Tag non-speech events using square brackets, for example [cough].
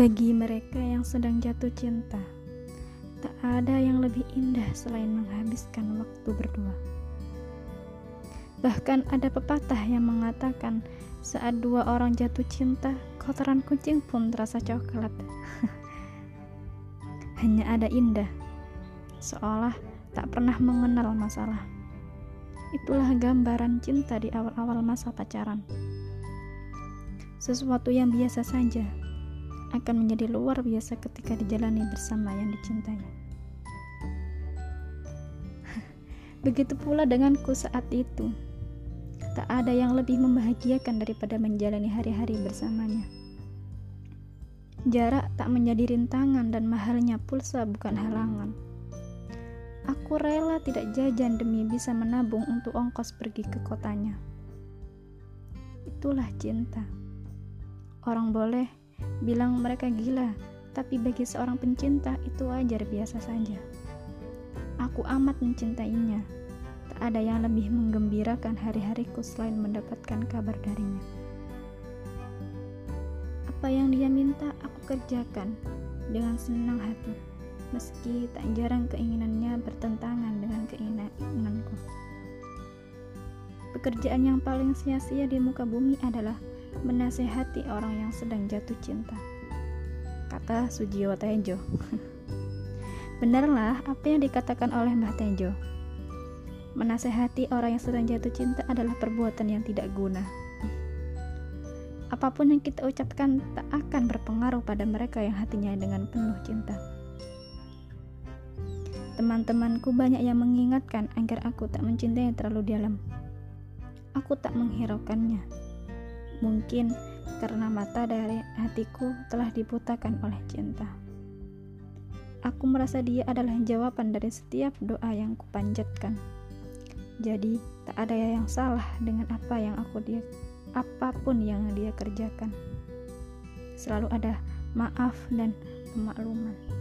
Bagi mereka yang sedang jatuh cinta, tak ada yang lebih indah selain menghabiskan waktu berdua. Bahkan ada pepatah yang mengatakan, saat dua orang jatuh cinta, kotoran kucing pun terasa coklat. [laughs] Hanya ada indah, seolah tak pernah mengenal masalah. Itulah gambaran cinta di awal-awal masa pacaran. Sesuatu yang biasa saja, akan menjadi luar biasa ketika dijalani bersama yang dicintai. [laughs] Begitu pula denganku saat itu. Tak ada yang lebih membahagiakan daripada menjalani hari-hari bersamanya. Jarak tak menjadi rintangan dan mahalnya pulsa bukan halangan. Aku rela tidak jajan demi bisa menabung untuk ongkos pergi ke kotanya. Itulah cinta. Orang boleh bilang mereka gila, tapi bagi seorang pencinta itu wajar biasa saja. Aku amat mencintainya. Tak ada yang lebih menggembirakan hari-hariku selain mendapatkan kabar darinya. Apa yang dia minta, aku kerjakan dengan senang hati, meski tak jarang keinginannya bertentangan dengan keinginanku. Pekerjaan yang paling sia-sia di muka bumi adalah menasehati orang yang sedang jatuh cinta. Kata Sujiwo Tejo. [laughs] Benarlah apa yang dikatakan oleh Mbah Tejo. Menasehati orang yang sedang jatuh cinta adalah perbuatan yang tidak guna. Apa pun yang kita ucapkan tak akan berpengaruh pada mereka yang hatinya dengan penuh cinta. Teman-temanku banyak yang mengingatkan agar aku tak mencintai terlalu dalam. Aku tak menghiraukannya Mungkin karena mata dari hatiku telah dibutakan oleh cinta. Aku merasa dia adalah jawaban dari setiap doa yang kupanjatkan. Jadi, tak ada yang salah dengan apa yang aku dia apa pun yang dia kerjakan. Selalu ada maaf dan pemakluman.